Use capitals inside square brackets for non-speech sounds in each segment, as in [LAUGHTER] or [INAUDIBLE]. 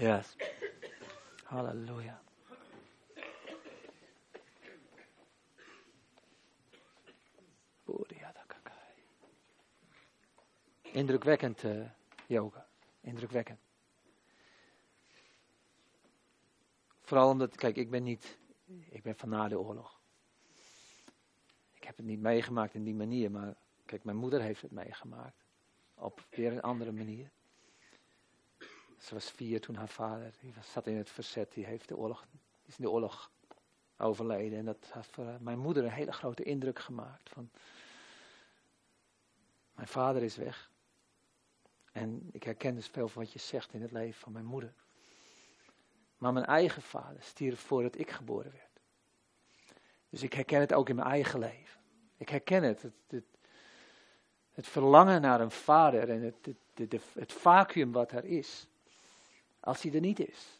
Yes. Halleluja. Indrukwekkend, uh, yoga. Indrukwekkend. Vooral omdat, kijk, ik ben niet, ik ben van na de oorlog. Ik heb het niet meegemaakt in die manier, maar kijk, mijn moeder heeft het meegemaakt. Op weer een andere manier. Ze was vier toen haar vader, die zat in het verzet, die heeft de oorlog, is in de oorlog overleden. En dat heeft voor mijn moeder een hele grote indruk gemaakt. Van, mijn vader is weg. En ik herken dus veel van wat je zegt in het leven van mijn moeder. Maar mijn eigen vader stierf voordat ik geboren werd. Dus ik herken het ook in mijn eigen leven. Ik herken het. Het, het, verlangen naar een vader en het, het, het vacuüm wat er is. Als hij er niet is.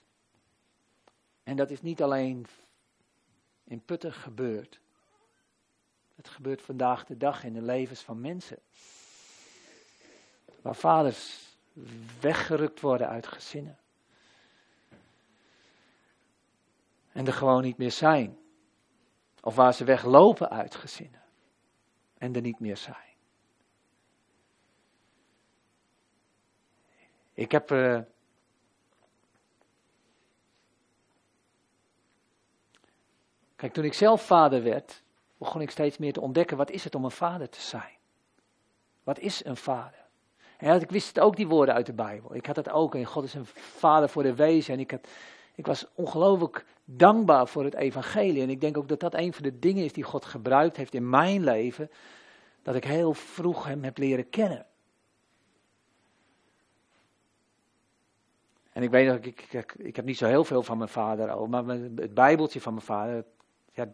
En dat is niet alleen in Putten gebeurd. Het gebeurt vandaag de dag in de levens van mensen. Waar vaders weggerukt worden uit gezinnen. En er gewoon niet meer zijn. Of waar ze weglopen uit gezinnen. En er niet meer zijn. Ik heb. Uh, kijk, toen ik zelf vader werd, begon ik steeds meer te ontdekken: wat is het om een vader te zijn? Wat is een vader? En ik wist het ook, die woorden uit de Bijbel. Ik had het ook. En God is een vader voor de wezen. En ik, had, ik was ongelooflijk dankbaar voor het evangelie. En ik denk ook dat dat een van de dingen is die God gebruikt heeft in mijn leven. Dat ik heel vroeg hem heb leren kennen. En ik weet nog, ik, ik, ik heb niet zo heel veel van mijn vader over, maar het bijbeltje van mijn vader, ja,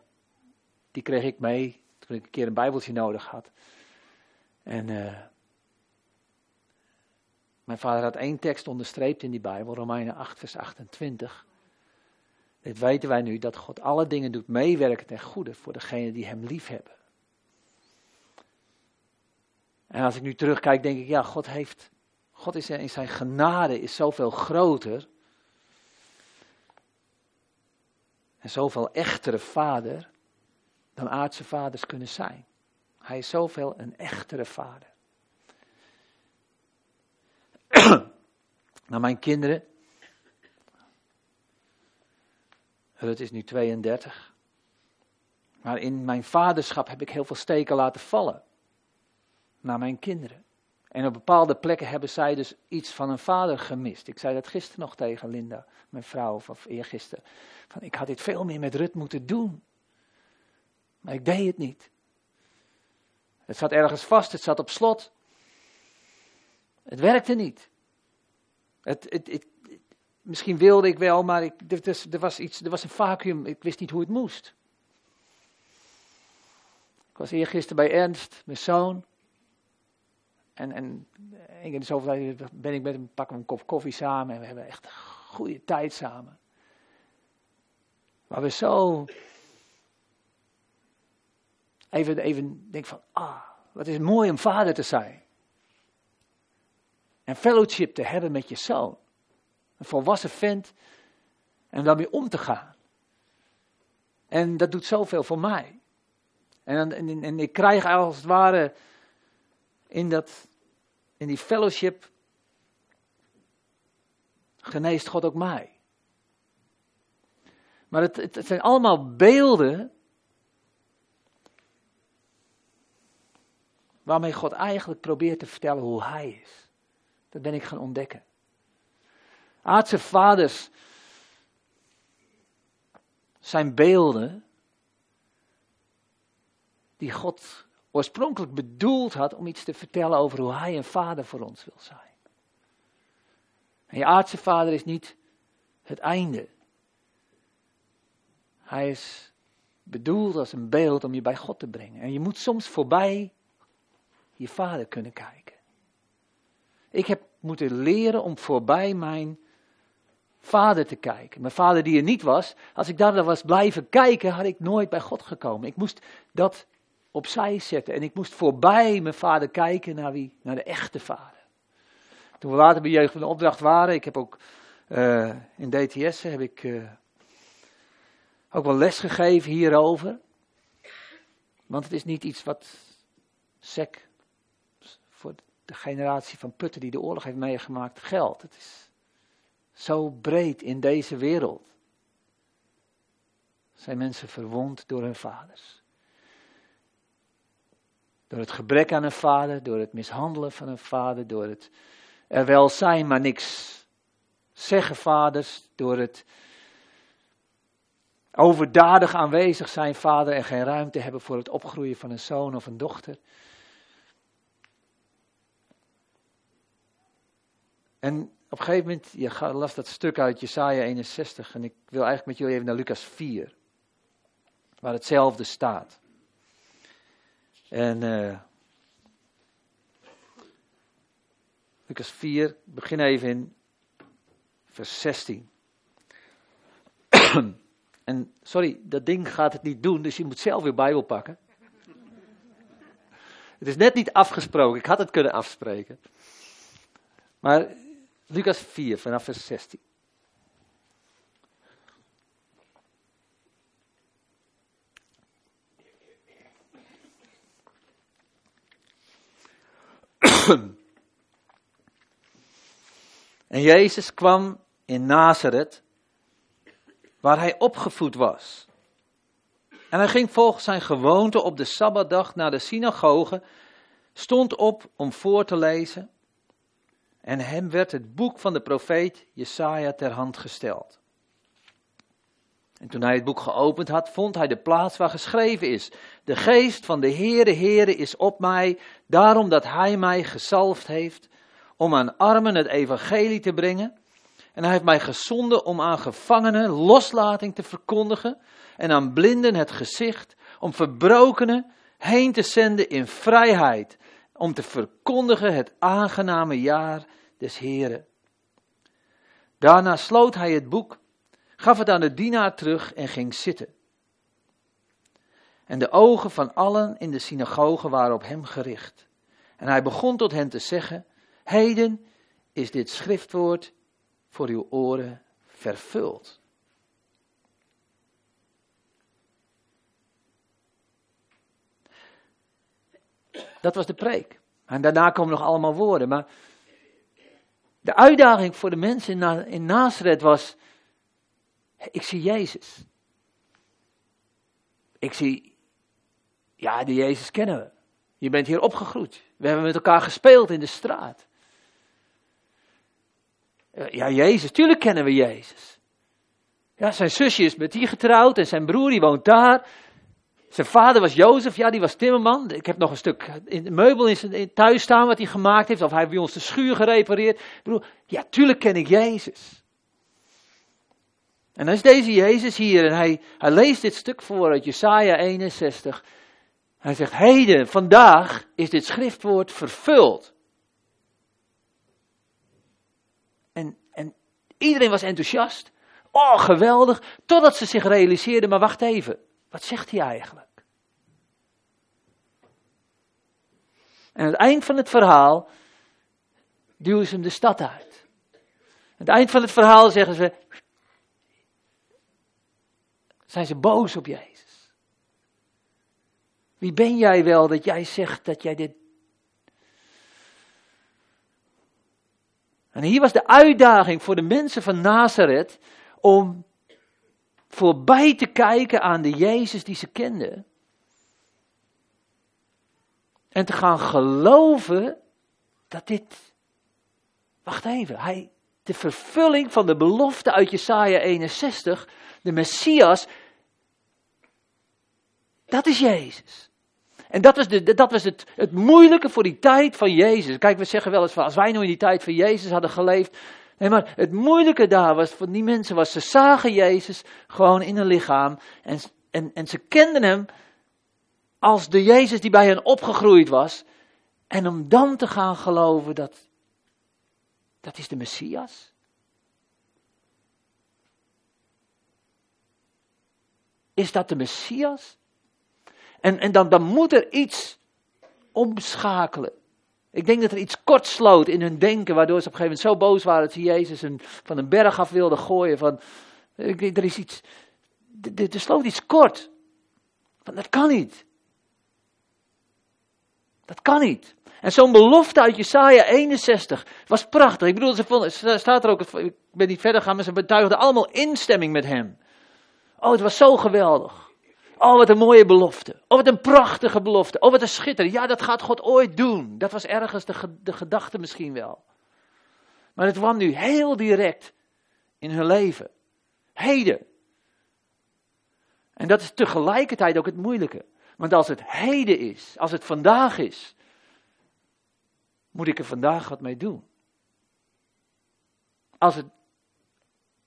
die kreeg ik mee toen ik een keer een bijbeltje nodig had. En uh, mijn vader had één tekst onderstreept in die Bijbel, Romeinen 8, vers 28. Dit weten wij nu, dat God alle dingen doet meewerken ten goede voor degenen die hem lief hebben. En als ik nu terugkijk, denk ik, ja, God heeft, God is in zijn genade is zoveel groter. En zoveel echtere vader dan aardse vaders kunnen zijn. Hij is zoveel een echtere vader. naar [CLEARS THROAT] mijn kinderen. Het is nu 32. Maar in mijn vaderschap heb ik heel veel steken laten vallen. Naar mijn kinderen. En op bepaalde plekken hebben zij dus iets van een vader gemist. Ik zei dat gisteren nog tegen Linda, mijn vrouw, of eergisteren. Van, ik had dit veel meer met Rut moeten doen. Maar ik deed het niet. Het zat ergens vast, het zat op slot. Het werkte niet. Het, het, het, misschien wilde ik wel, maar ik, er, was iets, er was een vacuüm. Ik wist niet hoe het moest. Ik was eergisteren bij Ernst, mijn zoon. En, en één keer zoveel ben ik met hem, pakken we een kop koffie samen. En we hebben echt een goede tijd samen. Waar we zo even, even denk van, ah, wat is mooi om vader te zijn. En fellowship te hebben met je zoon. Een volwassen vent. En daarmee om te gaan. En dat doet zoveel voor mij. En, en, en ik krijg als het ware in, dat, in die fellowship geneest God ook mij. Maar het, het, zijn allemaal beelden waarmee God eigenlijk probeert te vertellen hoe Hij is. Dat ben ik gaan ontdekken. Aardse vaders zijn beelden die God oorspronkelijk bedoeld had om iets te vertellen over hoe Hij een vader voor ons wil zijn. En je aardse vader is niet het einde. Hij is bedoeld als een beeld om je bij God te brengen. En je moet soms voorbij je vader kunnen kijken. Ik heb moeten leren om voorbij mijn vader te kijken. Mijn vader die er niet was. Als ik daar was blijven kijken, had ik nooit bij God gekomen. Ik moest dat opzij zetten. En ik moest voorbij mijn vader kijken naar wie? Naar de echte vader. Toen we later bij jeugd van de opdracht waren, ik heb ook Uh, in DTS heb ik uh, ook wel les gegeven hierover. Want het is niet iets wat sec voor de generatie van Putten die de oorlog heeft meegemaakt geldt. Het is zo breed in deze wereld. Zijn mensen verwond door hun vaders. Door het gebrek aan een vader, door het mishandelen van een vader, door het er wel zijn, maar niks zeggen vaders, door het overdadig aanwezig zijn vader en geen ruimte hebben voor het opgroeien van een zoon of een dochter. En op een gegeven moment, je las dat stuk uit Jesaja 61 en ik wil eigenlijk met jullie even naar Lucas 4, waar hetzelfde staat. En uh, Lucas 4, begin even in vers 16. [CLEARS THROAT] en sorry, dat ding gaat het niet doen, dus je moet zelf weer Bijbel pakken. [LAUGHS] Het is net niet afgesproken, ik had het kunnen afspreken. Maar Lucas 4 vanaf vers 16. En Jezus kwam in Nazareth, waar hij opgevoed was. En hij ging volgens zijn gewoonte op de Sabbatdag naar de synagoge, stond op om voor te lezen, en hem werd het boek van de profeet Jesaja ter hand gesteld. En toen hij het boek geopend had, vond hij de plaats waar geschreven is: De geest van de Heere Heere is op mij, daarom dat hij mij gezalfd heeft om aan armen het evangelie te brengen. En hij heeft mij gezonden om aan gevangenen loslating te verkondigen en aan blinden het gezicht, om verbrokenen heen te zenden in vrijheid, om te verkondigen het aangename jaar des Heren. Daarna sloot hij het boek, gaf het aan de dienaar terug en ging zitten. En de ogen van allen in de synagoge waren op hem gericht. En hij begon tot hen te zeggen: Heden is dit schriftwoord voor uw oren vervuld. Dat was de preek. En daarna komen nog allemaal woorden. Maar de uitdaging voor de mensen in, Nazareth was: ik zie Jezus. Ik zie, ja, die Jezus kennen we. Je bent hier opgegroeid. We hebben met elkaar gespeeld in de straat. Eh, ja, Jezus, tuurlijk kennen we Jezus. Ja, zijn zusje is met die getrouwd en zijn broer die woont daar. Zijn vader was Jozef, ja, die was timmerman. Ik heb nog een stuk in meubel in zijn thuis staan wat hij gemaakt heeft. Of hij heeft bij ons de schuur gerepareerd. Broer, ja, tuurlijk ken ik Jezus. En dan is deze Jezus hier en hij, hij leest dit stuk voor uit Jesaja 61. Hij zegt, heden, vandaag is dit schriftwoord vervuld. En, en iedereen was enthousiast. Oh, geweldig. Totdat ze zich realiseerden, maar wacht even. Wat zegt hij eigenlijk? En aan het eind van het verhaal duwen ze hem de stad uit. Aan het eind van het verhaal zeggen ze, zijn ze boos op Jezus. Wie ben jij wel dat jij zegt dat jij dit En hier was de uitdaging voor de mensen van Nazareth om voorbij te kijken aan de Jezus die ze kenden. En te gaan geloven dat dit, wacht even, hij, de vervulling van de belofte uit Jesaja 61, de Messias, dat is Jezus. En dat was, de, dat was het, het moeilijke voor die tijd van Jezus. Kijk, we zeggen wel eens van, als wij nou in die tijd van Jezus hadden geleefd. Nee, maar het moeilijke daar was, voor die mensen was, ze zagen Jezus gewoon in een lichaam. En, en, en ze kenden hem als de Jezus die bij hen opgegroeid was. En om dan te gaan geloven dat, dat is de Messias. Is dat de Messias? En, en dan, dan moet er iets omschakelen. Ik denk dat er iets kort sloot in hun denken, waardoor ze op een gegeven moment zo boos waren dat ze Jezus een, van een berg af wilden gooien. Van, er is iets, er sloot iets kort. Van, dat kan niet. Dat kan niet. En zo'n belofte uit Jesaja 61 was prachtig. Ik bedoel, ze staat er ook, ik ben niet verder gaan, maar ze betuigden allemaal instemming met hem. Oh, het was zo geweldig. Oh, wat een mooie belofte. Oh, wat een prachtige belofte. Oh, wat een schitterend. Ja, dat gaat God ooit doen. Dat was ergens de, de gedachte misschien wel. Maar het kwam nu heel direct in hun leven. Heden. En dat is tegelijkertijd ook het moeilijke. Want als het heden is, als het vandaag is, moet ik er vandaag wat mee doen. Als het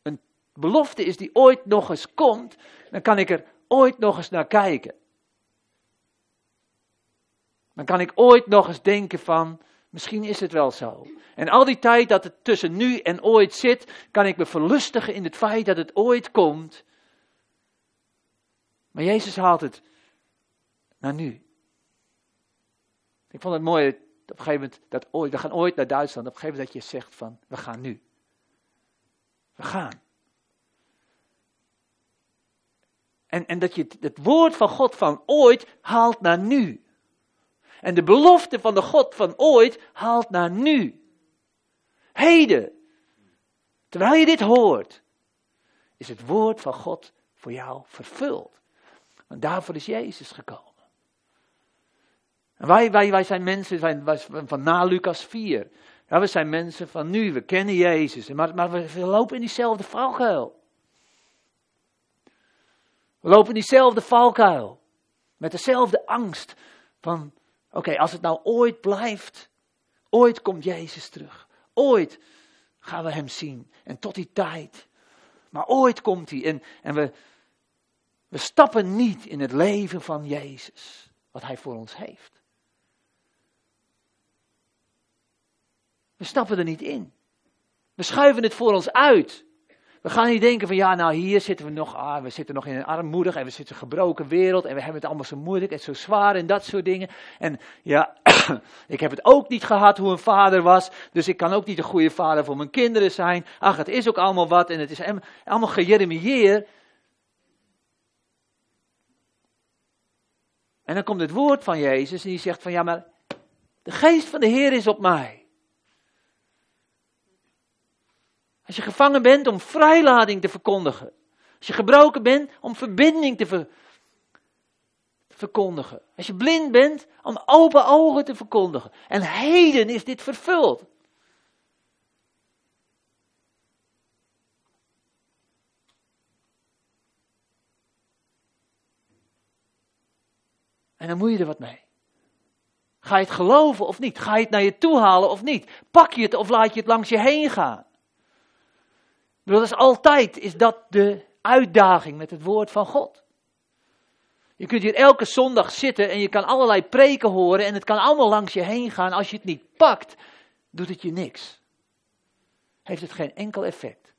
een belofte is die ooit nog eens komt, dan kan ik er ooit nog eens naar kijken. Dan kan ik ooit nog eens denken van, misschien is het wel zo. En al die tijd dat het tussen nu en ooit zit, kan ik me verlustigen in het feit dat het ooit komt. Maar Jezus haalt het naar nu. Ik vond het mooi op een gegeven moment dat ooit, we gaan ooit naar Duitsland, op een gegeven moment dat je zegt van, we gaan nu. We gaan. En, en dat je het, het woord van God van ooit haalt naar nu. En de belofte van de God van ooit haalt naar nu. Heden. Terwijl je dit hoort, is het woord van God voor jou vervuld. Want daarvoor is Jezus gekomen. En wij, wij, wij zijn mensen van na Lucas 4. Ja, we zijn mensen van nu, we kennen Jezus. Maar, maar we, we lopen in diezelfde valkuil. We lopen in diezelfde valkuil. Met dezelfde angst van, oké, als het nou ooit blijft, ooit komt Jezus terug. Ooit gaan we hem zien. En tot die tijd. Maar ooit komt hij. En, en we, we stappen niet in het leven van Jezus. Wat hij voor ons heeft. We stappen er niet in. We schuiven het voor ons uit. We gaan niet denken van ja, nou hier zitten we nog, ah, we zitten nog in een armoedig en we zitten in een gebroken wereld en we hebben het allemaal zo moeilijk en zo zwaar en dat soort dingen. En ja, [CLEARS THROAT] ik heb het ook niet gehad hoe een vader was, dus ik kan ook niet een goede vader voor mijn kinderen zijn. Ach, het is ook allemaal wat en het is allemaal gejeremieer. En dan komt het woord van Jezus en die zegt van ja, maar de geest van de Heer is op mij. Als je gevangen bent om vrijlading te verkondigen. Als je gebroken bent om verbinding te, verkondigen. Als je blind bent om open ogen te verkondigen. En heden is dit vervuld. En dan moet je er wat mee. Ga je het geloven of niet? Ga je het naar je toe halen of niet? Pak je het of laat je het langs je heen gaan? Dat is altijd, is dat de uitdaging met het woord van God. Je kunt hier elke zondag zitten en je kan allerlei preken horen en het kan allemaal langs je heen gaan. Als je het niet pakt, doet het je niks. Heeft het geen enkel effect.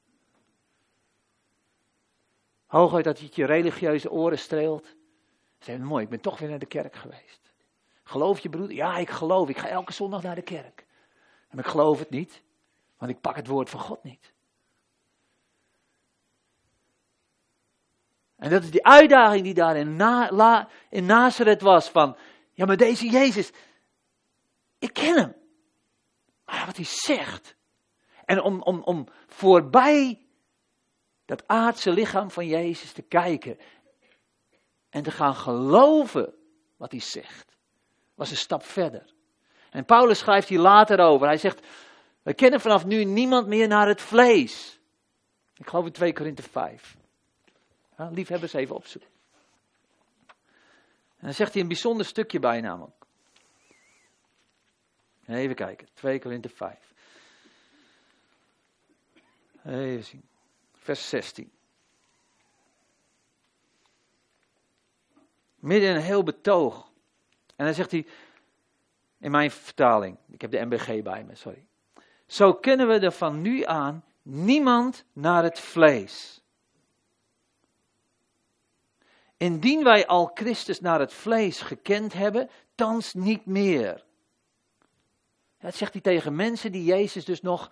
Hooguit dat het je religieuze oren streelt. Zeg, mooi, ik ben toch weer naar de kerk geweest. Geloof je broeder? Ja, ik geloof. Ik ga elke zondag naar de kerk. En ik geloof het niet, want ik pak het woord van God niet. En dat is die uitdaging die daar in, Na, Nazareth was van, ja maar deze Jezus, ik ken hem. Maar wat hij zegt. En om, om, om voorbij dat aardse lichaam van Jezus te kijken en te gaan geloven wat hij zegt, was een stap verder. En Paulus schrijft hier later over. Hij zegt, we kennen vanaf nu niemand meer naar het vlees. Ik geloof in 2 Korinthe 5. Ja, liefhebbers even opzoeken. En dan zegt hij een bijzonder stukje bij namelijk. Even kijken, 2 Korinthe 5. Even zien, vers 16. Midden in een heel betoog. En dan zegt hij, in mijn vertaling, ik heb de MBG bij me, sorry. Zo kennen we er van nu aan niemand naar het vlees. Indien wij al Christus naar het vlees gekend hebben, thans niet meer. Dat zegt hij tegen mensen die Jezus dus nog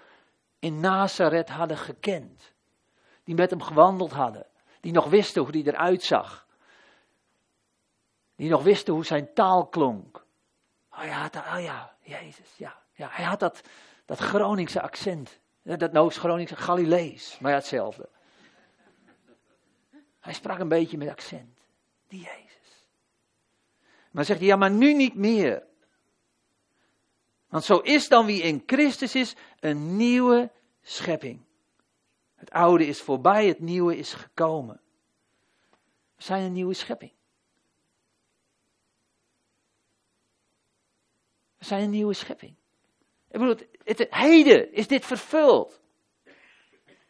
in Nazareth hadden gekend. Die met hem gewandeld hadden. Die nog wisten hoe hij eruit zag. Die nog wisten hoe zijn taal klonk. Oh ja, oh ja, Jezus, ja. ja hij had dat, dat Groningse accent. Dat Noost-Groningse Galilees, maar ja, hetzelfde. Hij sprak een beetje met accent. Maar zegt hij, ja, maar nu niet meer. Want zo is dan wie in Christus is, een nieuwe schepping. Het oude is voorbij, het nieuwe is gekomen. We zijn een nieuwe schepping. We zijn een nieuwe schepping. Ik bedoel, het, heden is dit vervuld.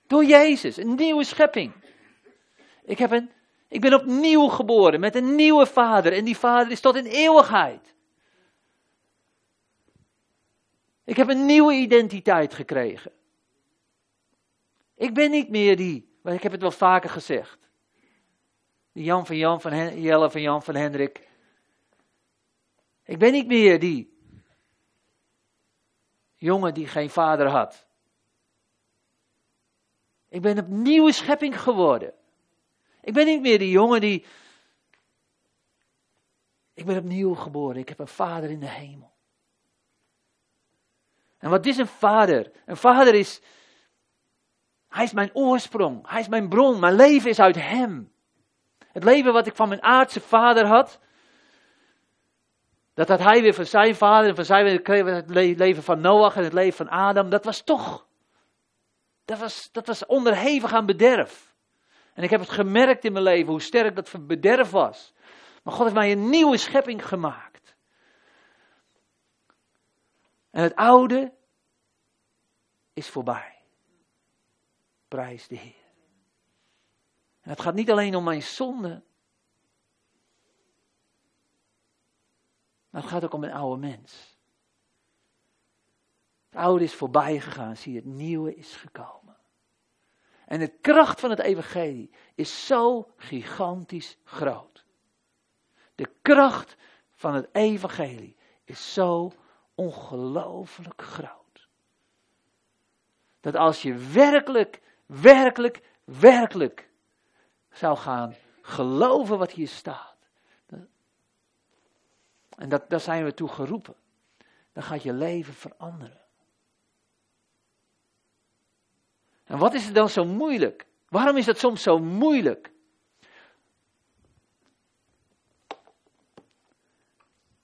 Door Jezus, een nieuwe schepping. Ik, heb een, ik ben opnieuw geboren met een nieuwe vader en die vader is tot in eeuwigheid. Ik heb een nieuwe identiteit gekregen. Ik ben niet meer die, maar ik heb het wel vaker gezegd. Die Jan van Jan van Jelle van Jan van Hendrik. Ik ben niet meer die jongen die geen vader had. Ik ben een nieuwe schepping geworden. Ik ben niet meer die jongen die. Ik ben opnieuw geboren. Ik heb een vader in de hemel. En wat is een vader? Een vader is. Hij is mijn oorsprong. Hij is mijn bron. Mijn leven is uit hem. Het leven wat ik van mijn aardse vader had. Dat had hij weer van zijn vader en van zijn het leven van Noach en het leven van Adam. Dat was toch. Dat was, dat was onderhevig aan bederf. En ik heb het gemerkt in mijn leven hoe sterk dat bederf was. Maar God heeft mij een nieuwe schepping gemaakt. En het oude is voorbij. Prijs de Heer. En het gaat niet alleen om mijn zonde. Maar het gaat ook om een oude mens. Het oude is voorbij gegaan, zie het nieuwe is gekomen. En de kracht van het evangelie is zo gigantisch groot. De kracht van het evangelie is zo ongelooflijk groot. Dat als je werkelijk, werkelijk, werkelijk zou gaan geloven wat hier staat. En dat, daar zijn we toe geroepen. Dan gaat je leven veranderen. En wat is het dan zo moeilijk? Waarom is dat soms zo moeilijk?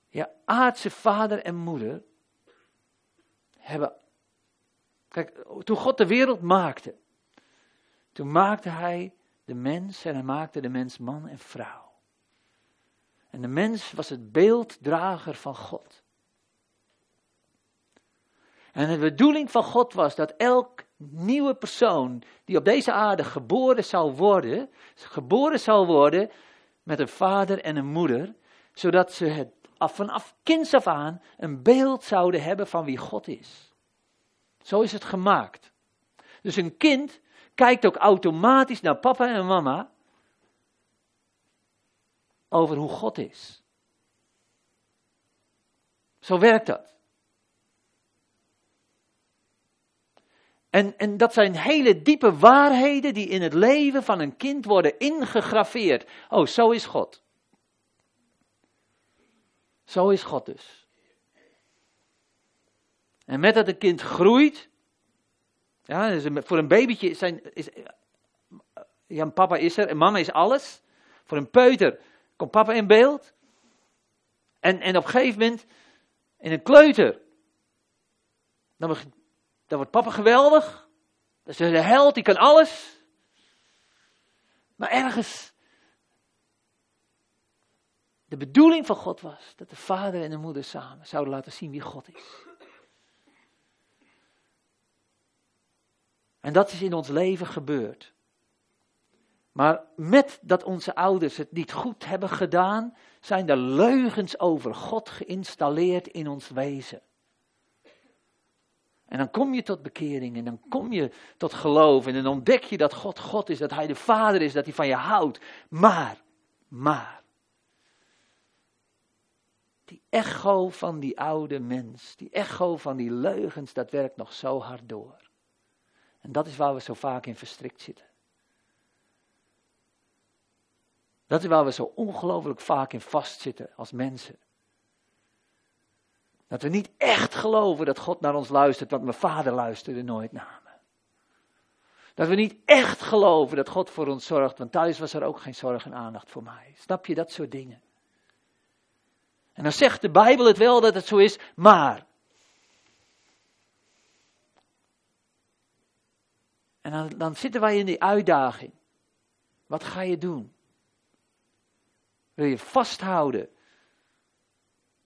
Ja, aardse vader en moeder hebben. Kijk, toen God de wereld maakte, toen maakte hij de mens en hij maakte de mens man en vrouw. En de mens was het beelddrager van God. En de bedoeling van God was dat elk nieuwe persoon die op deze aarde geboren zou worden, geboren zou worden met een vader en een moeder, zodat ze het vanaf kinds af aan een beeld zouden hebben van wie God is. Zo is het gemaakt. Dus een kind kijkt ook automatisch naar papa en mama over hoe God is. Zo werkt dat. En, en dat zijn hele diepe waarheden die in het leven van een kind worden ingegraveerd. Oh, zo is God. Zo is God dus. En met dat een kind groeit, ja, voor een babytje zijn, is, ja, papa is er en mama is alles. Voor een peuter komt papa in beeld. En, en op een gegeven moment, in een kleuter, dan, dan wordt papa geweldig. Dat is de held, die kan alles. Maar ergens, de bedoeling van God was dat de vader en de moeder samen zouden laten zien wie God is. En dat is in ons leven gebeurd. Maar met dat onze ouders het niet goed hebben gedaan, zijn er leugens over God geïnstalleerd in ons wezen. En dan kom je tot bekering en dan kom je tot geloof en dan ontdek je dat God God is, dat Hij de Vader is, dat Hij van je houdt. Maar, maar, Die echo van die oude mens, die echo van die leugens, dat werkt nog zo hard door. En dat is waar we zo vaak in verstrikt zitten. Dat is waar we zo ongelooflijk vaak in vastzitten als mensen. Dat we niet echt geloven dat God naar ons luistert, want mijn vader luisterde nooit naar me. Dat we niet echt geloven dat God voor ons zorgt, want thuis was er ook geen zorg en aandacht voor mij. Snap je dat soort dingen? En dan zegt de Bijbel het wel dat het zo is, maar. En dan, dan zitten wij in die uitdaging. Wat ga je doen? Wil je vasthouden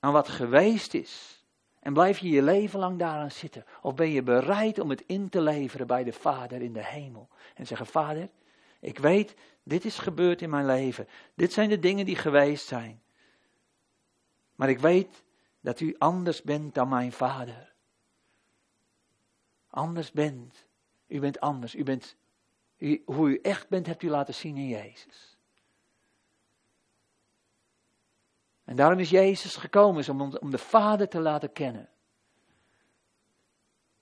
aan wat geweest is? En blijf je je leven lang daaraan zitten? Of ben je bereid om het in te leveren bij de Vader in de hemel? En zeggen, Vader, ik weet, dit is gebeurd in mijn leven. Dit zijn de dingen die geweest zijn. Maar ik weet dat u anders bent dan mijn Vader. Anders bent. U bent anders. U bent, hoe u echt bent, hebt u laten zien in Jezus. En daarom is Jezus gekomen, om, om de Vader te laten kennen.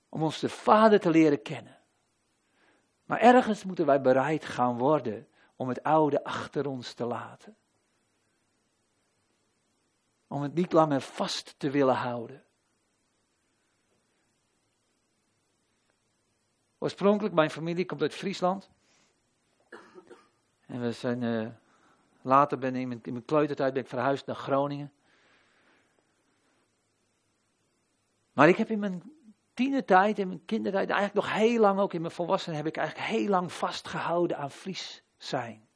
Om ons de Vader te leren kennen. Maar ergens moeten wij bereid gaan worden om het oude achter ons te laten. Om het niet langer vast te willen houden. Oorspronkelijk, mijn familie komt uit Friesland. En we zijn uh, Later ben ik in mijn, kleutertijd ben ik verhuisd naar Groningen. Maar ik heb in mijn tienertijd, in mijn kindertijd, eigenlijk nog heel lang, ook in mijn volwassenen, heb ik eigenlijk heel lang vastgehouden aan Fries zijn.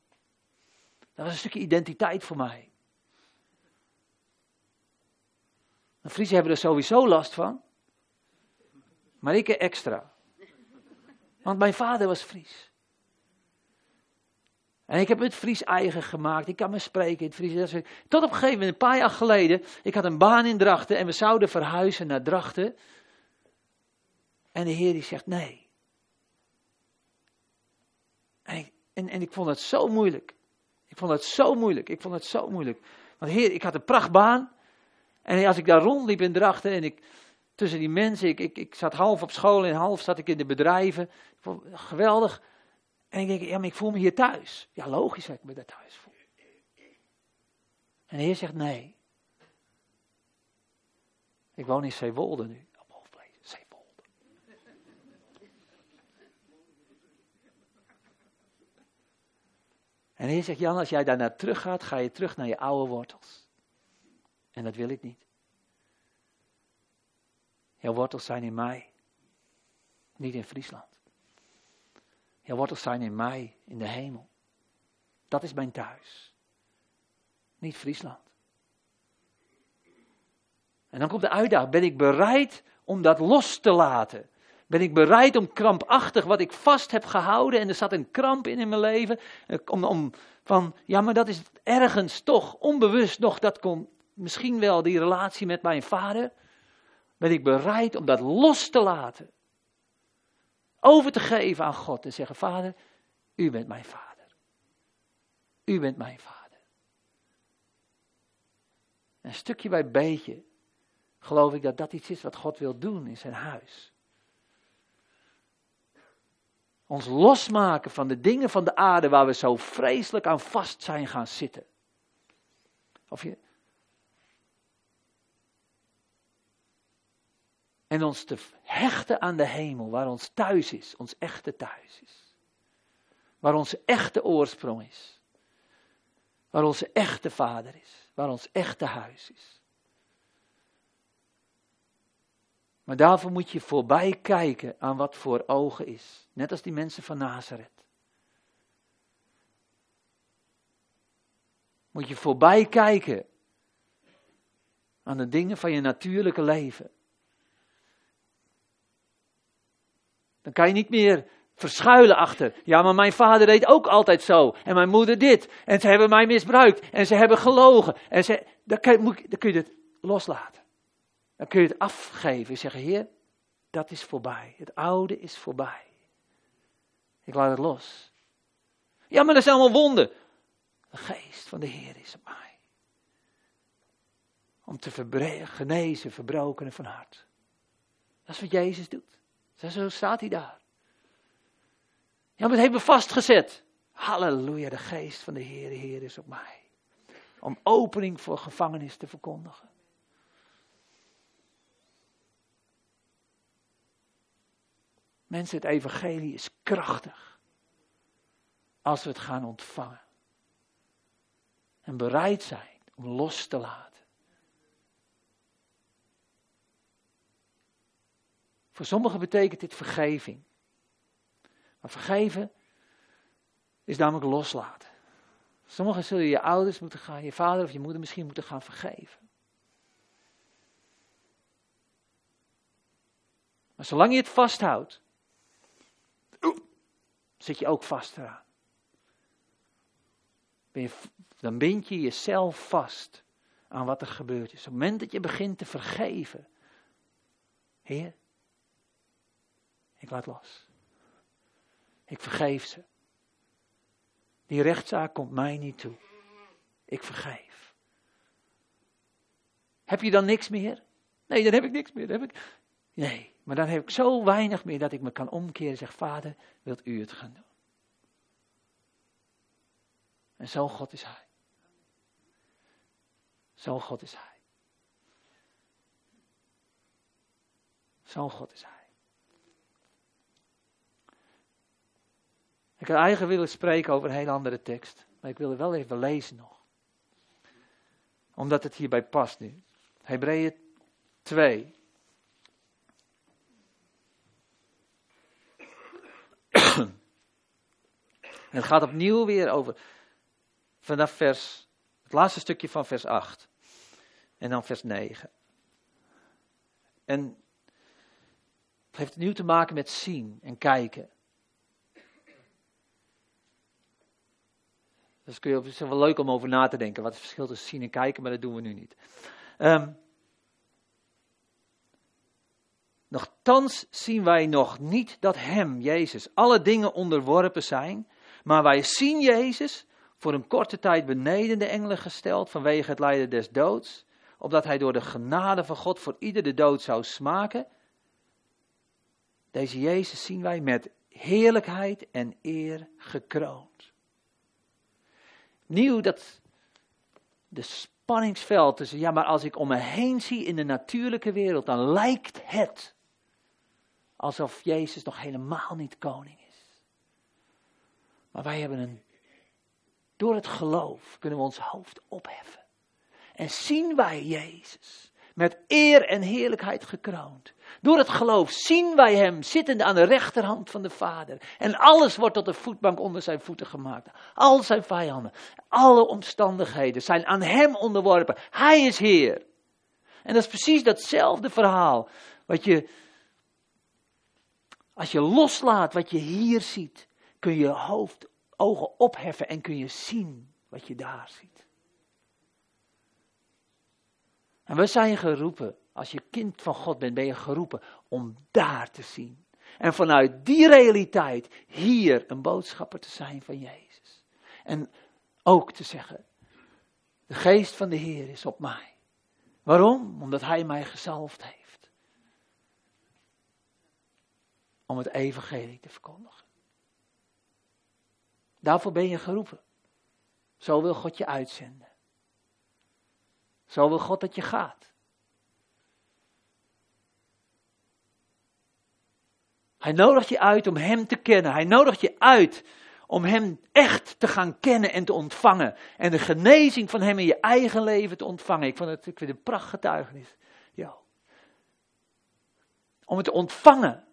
Dat was een stukje identiteit voor mij. Friesen hebben er sowieso last van. Maar ik extra. Want mijn vader was Fries. En ik heb het Fries eigen gemaakt. Ik kan me spreken in het Fries. Tot op een gegeven moment, een paar jaar geleden, ik had een baan in Drachten en we zouden verhuizen naar Drachten. En de Heer die zegt nee. En ik, en, en ik vond het zo moeilijk. Ik vond het zo moeilijk. Ik vond het zo moeilijk. Want Heer, ik had een prachtbaan. En als ik daar rondliep in Drachten en ik tussen die mensen, ik, ik, ik zat half op school en half zat ik in de bedrijven. Geweldig. En ik denk, ja, maar ik voel me hier thuis. Ja, logisch dat ik me daar thuis voel. En de Heer zegt, nee. Ik woon in Zeewolde nu. Op Hoofdplein, Zeewolde. En de Heer zegt, Jan, als jij daarna terug gaat, ga je terug naar je oude wortels. En dat wil ik niet. Jouw wortels zijn in mij, niet in Friesland. Jouw wortels zijn in mij, in de hemel. Dat is mijn thuis. Niet Friesland. En dan komt de uitdaging. Ben ik bereid om dat los te laten? Ben ik bereid om krampachtig wat ik vast heb gehouden en er zat een kramp in in mijn leven, eh, om, om van, ja maar dat is ergens toch onbewust nog, dat kon misschien wel die relatie met mijn vader. Ben ik bereid om dat los te laten? Over te geven aan God en zeggen: Vader, u bent mijn vader. U bent mijn vader. En stukje bij beetje geloof ik dat dat iets is wat God wil doen in zijn huis. Ons losmaken van de dingen van de aarde waar we zo vreselijk aan vast zijn gaan zitten. Of je, En ons te hechten aan de hemel, waar ons thuis is, ons echte thuis is. Waar onze echte oorsprong is. Waar onze echte vader is. Waar ons echte huis is. Maar daarvoor moet je voorbij kijken aan wat voor ogen is. Net als die mensen van Nazareth. Moet je voorbij kijken aan de dingen van je natuurlijke leven. Dan kan je niet meer verschuilen achter. Ja, maar mijn vader deed ook altijd zo. En mijn moeder dit. En ze hebben mij misbruikt. En ze hebben gelogen. En ze, dan, kun je, dan kun je het loslaten. Dan kun je het afgeven. En zeggen, Heer, dat is voorbij. Het oude is voorbij. Ik laat het los. Ja, maar dat zijn allemaal wonden. De geest van de Heer is op mij. om te genezen verbrokenen van hart. Dat is wat Jezus doet. Zo staat hij daar. Ja, maar het me vastgezet. Halleluja, de geest van de Heer, Heer is op mij. Om opening voor gevangenis te verkondigen. Mensen, het evangelie is krachtig. Als we het gaan ontvangen. En bereid zijn om los te laten. Voor sommigen betekent dit vergeving. Maar vergeven is namelijk loslaten. Sommigen zullen je ouders moeten gaan, je vader of je moeder misschien moeten gaan vergeven. Maar zolang je het vasthoudt, zit je ook vast eraan. Dan bind je jezelf vast aan wat er gebeurd is. Op het moment dat je begint te vergeven, Heer, ik laat los. Ik vergeef ze. Die rechtszaak komt mij niet toe. Ik vergeef. Heb je dan niks meer? Nee, dan heb ik niks meer. Dan heb ik... Nee, maar dan heb ik zo weinig meer dat ik me kan omkeren en zeg, vader, wilt u het gaan doen? En zo God is Hij. Zo God is Hij. Zo God is Hij. Ik had eigenlijk willen spreken over een hele andere tekst. Maar ik wil er wel even lezen nog. Omdat het hierbij past nu. Hebreeën 2. het gaat opnieuw weer over. Vanaf vers. Het laatste stukje van vers 8. En dan vers 9. En het heeft opnieuw te maken met zien en kijken. Dus kun je, het is wel leuk om over na te denken. Wat het verschil tussen zien en kijken, maar dat doen we nu niet. Um, Nochtans zien wij nog niet dat Hem, Jezus, alle dingen onderworpen zijn. Maar wij zien Jezus voor een korte tijd beneden de engelen gesteld vanwege het lijden des doods. Opdat Hij door de genade van God voor ieder de dood zou smaken. Deze Jezus zien wij met heerlijkheid en eer gekroond nieuw dat de spanningsveld tussen, ja, maar als ik om me heen zie in de natuurlijke wereld, dan lijkt het alsof Jezus nog helemaal niet koning is. Maar wij hebben een, door het geloof kunnen we ons hoofd opheffen. En zien wij Jezus met eer en heerlijkheid gekroond. Door het geloof zien wij hem zittende aan de rechterhand van de Vader. En alles wordt tot de voetbank onder zijn voeten gemaakt. Al zijn vijanden, alle omstandigheden zijn aan hem onderworpen. Hij is Heer. En dat is precies datzelfde verhaal. Wat je, als je loslaat wat je hier ziet, kun je hoofd, ogen opheffen en kun je zien wat je daar ziet. En we zijn geroepen als je kind van God bent, ben je geroepen om daar te zien. En vanuit die realiteit hier een boodschapper te zijn van Jezus. En ook te zeggen, de geest van de Heer is op mij. Waarom? Omdat Hij mij gezalfd heeft. Om het evangelie te verkondigen. Daarvoor ben je geroepen. Zo wil God je uitzenden. Zo wil God dat je gaat. Hij nodigt je uit om Hem te kennen. Hij nodigt je uit om Hem echt te gaan kennen en te ontvangen. En de genezing van Hem in je eigen leven te ontvangen. Ik vond het ik vind een prachtgetuigenis. Ja. Om het te ontvangen.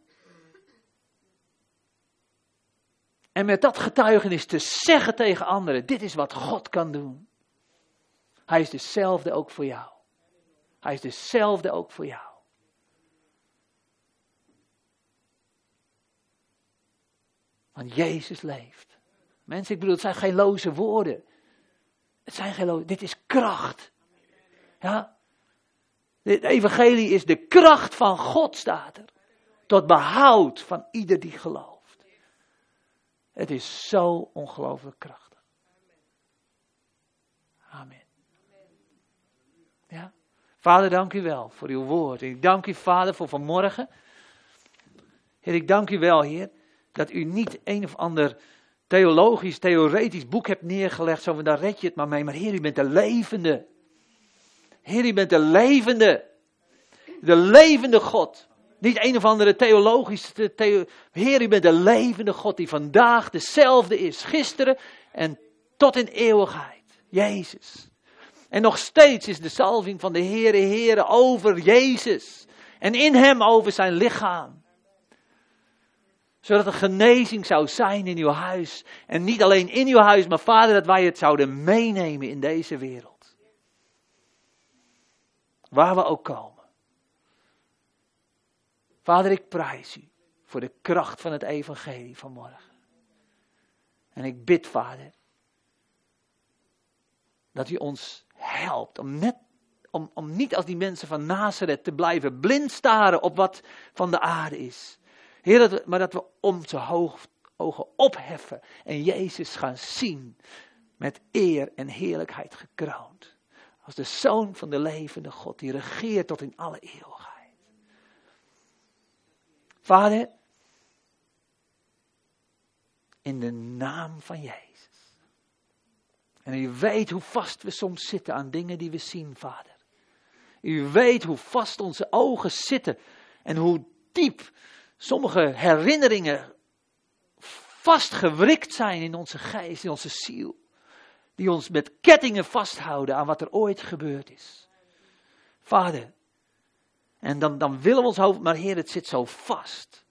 En met dat getuigenis te zeggen tegen anderen: dit is wat God kan doen. Hij is dezelfde ook voor jou. Hij is dezelfde ook voor jou. Want Jezus leeft. Mensen, ik bedoel, het zijn geen loze woorden. Het zijn geen loze, dit is kracht. Ja? Het evangelie is de kracht van God, staat er. Tot behoud van ieder die gelooft. Het is zo ongelooflijk krachtig. Amen. Vader, dank u wel voor uw woord. Ik dank u, Vader, voor vanmorgen. Heer, ik dank u wel, Heer, dat u niet een of ander theologisch, theoretisch boek hebt neergelegd, zo van daar red je het maar mee. Maar Heer, u bent de levende. Heer, u bent de levende. De levende God. Niet een of andere theologische. Theo Heer, u bent de levende God die vandaag dezelfde is. Gisteren en tot in eeuwigheid. Jezus. En nog steeds is de salving van de Heere Heere over Jezus. En in hem over zijn lichaam. Zodat er genezing zou zijn in uw huis. En niet alleen in uw huis, maar Vader, dat wij het zouden meenemen in deze wereld. Waar we ook komen. Vader, ik prijs u voor de kracht van het evangelie van morgen. En ik bid, Vader, dat u ons helpt om, om, om niet als die mensen van Nazareth te blijven blind staren op wat van de aarde is. Heer, dat we, maar dat we onze ogen opheffen en Jezus gaan zien met eer en heerlijkheid gekroond. Als de zoon van de levende God die regeert tot in alle eeuwigheid. Vader, in de naam van Jezus. En u weet hoe vast we soms zitten aan dingen die we zien, Vader. U weet hoe vast onze ogen zitten en hoe diep sommige herinneringen vastgewrikt zijn in onze geest, in onze ziel. Die ons met kettingen vasthouden aan wat er ooit gebeurd is. Vader, en dan, dan willen we ons hoofd, maar Heer, het zit zo vast.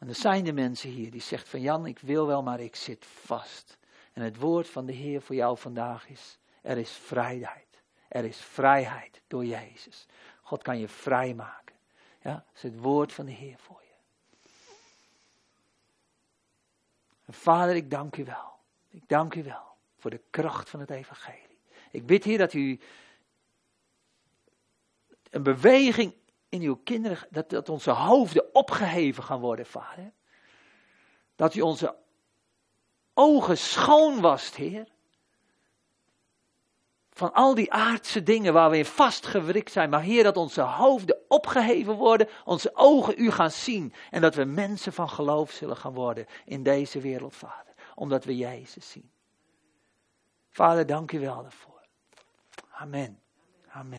En er zijn de mensen hier die zegt van Jan, ik wil wel, maar ik zit vast. En het woord van de Heer voor jou vandaag is, er is vrijheid. Er is vrijheid door Jezus. God kan je vrijmaken. Ja, dat is het woord van de Heer voor je. En Vader, ik dank u wel. Ik dank u wel voor de kracht van het evangelie. Ik bid hier dat u een beweging in uw kinderen, dat, dat onze hoofden opgeheven gaan worden, vader. Dat u onze ogen schoon wast, Heer. Van al die aardse dingen waar we in vastgewrikt zijn. Maar Heer, dat onze hoofden opgeheven worden, onze ogen u gaan zien. En dat we mensen van geloof zullen gaan worden in deze wereld, Vader. Omdat we Jezus zien. Vader, dank u wel daarvoor. Amen. Amen.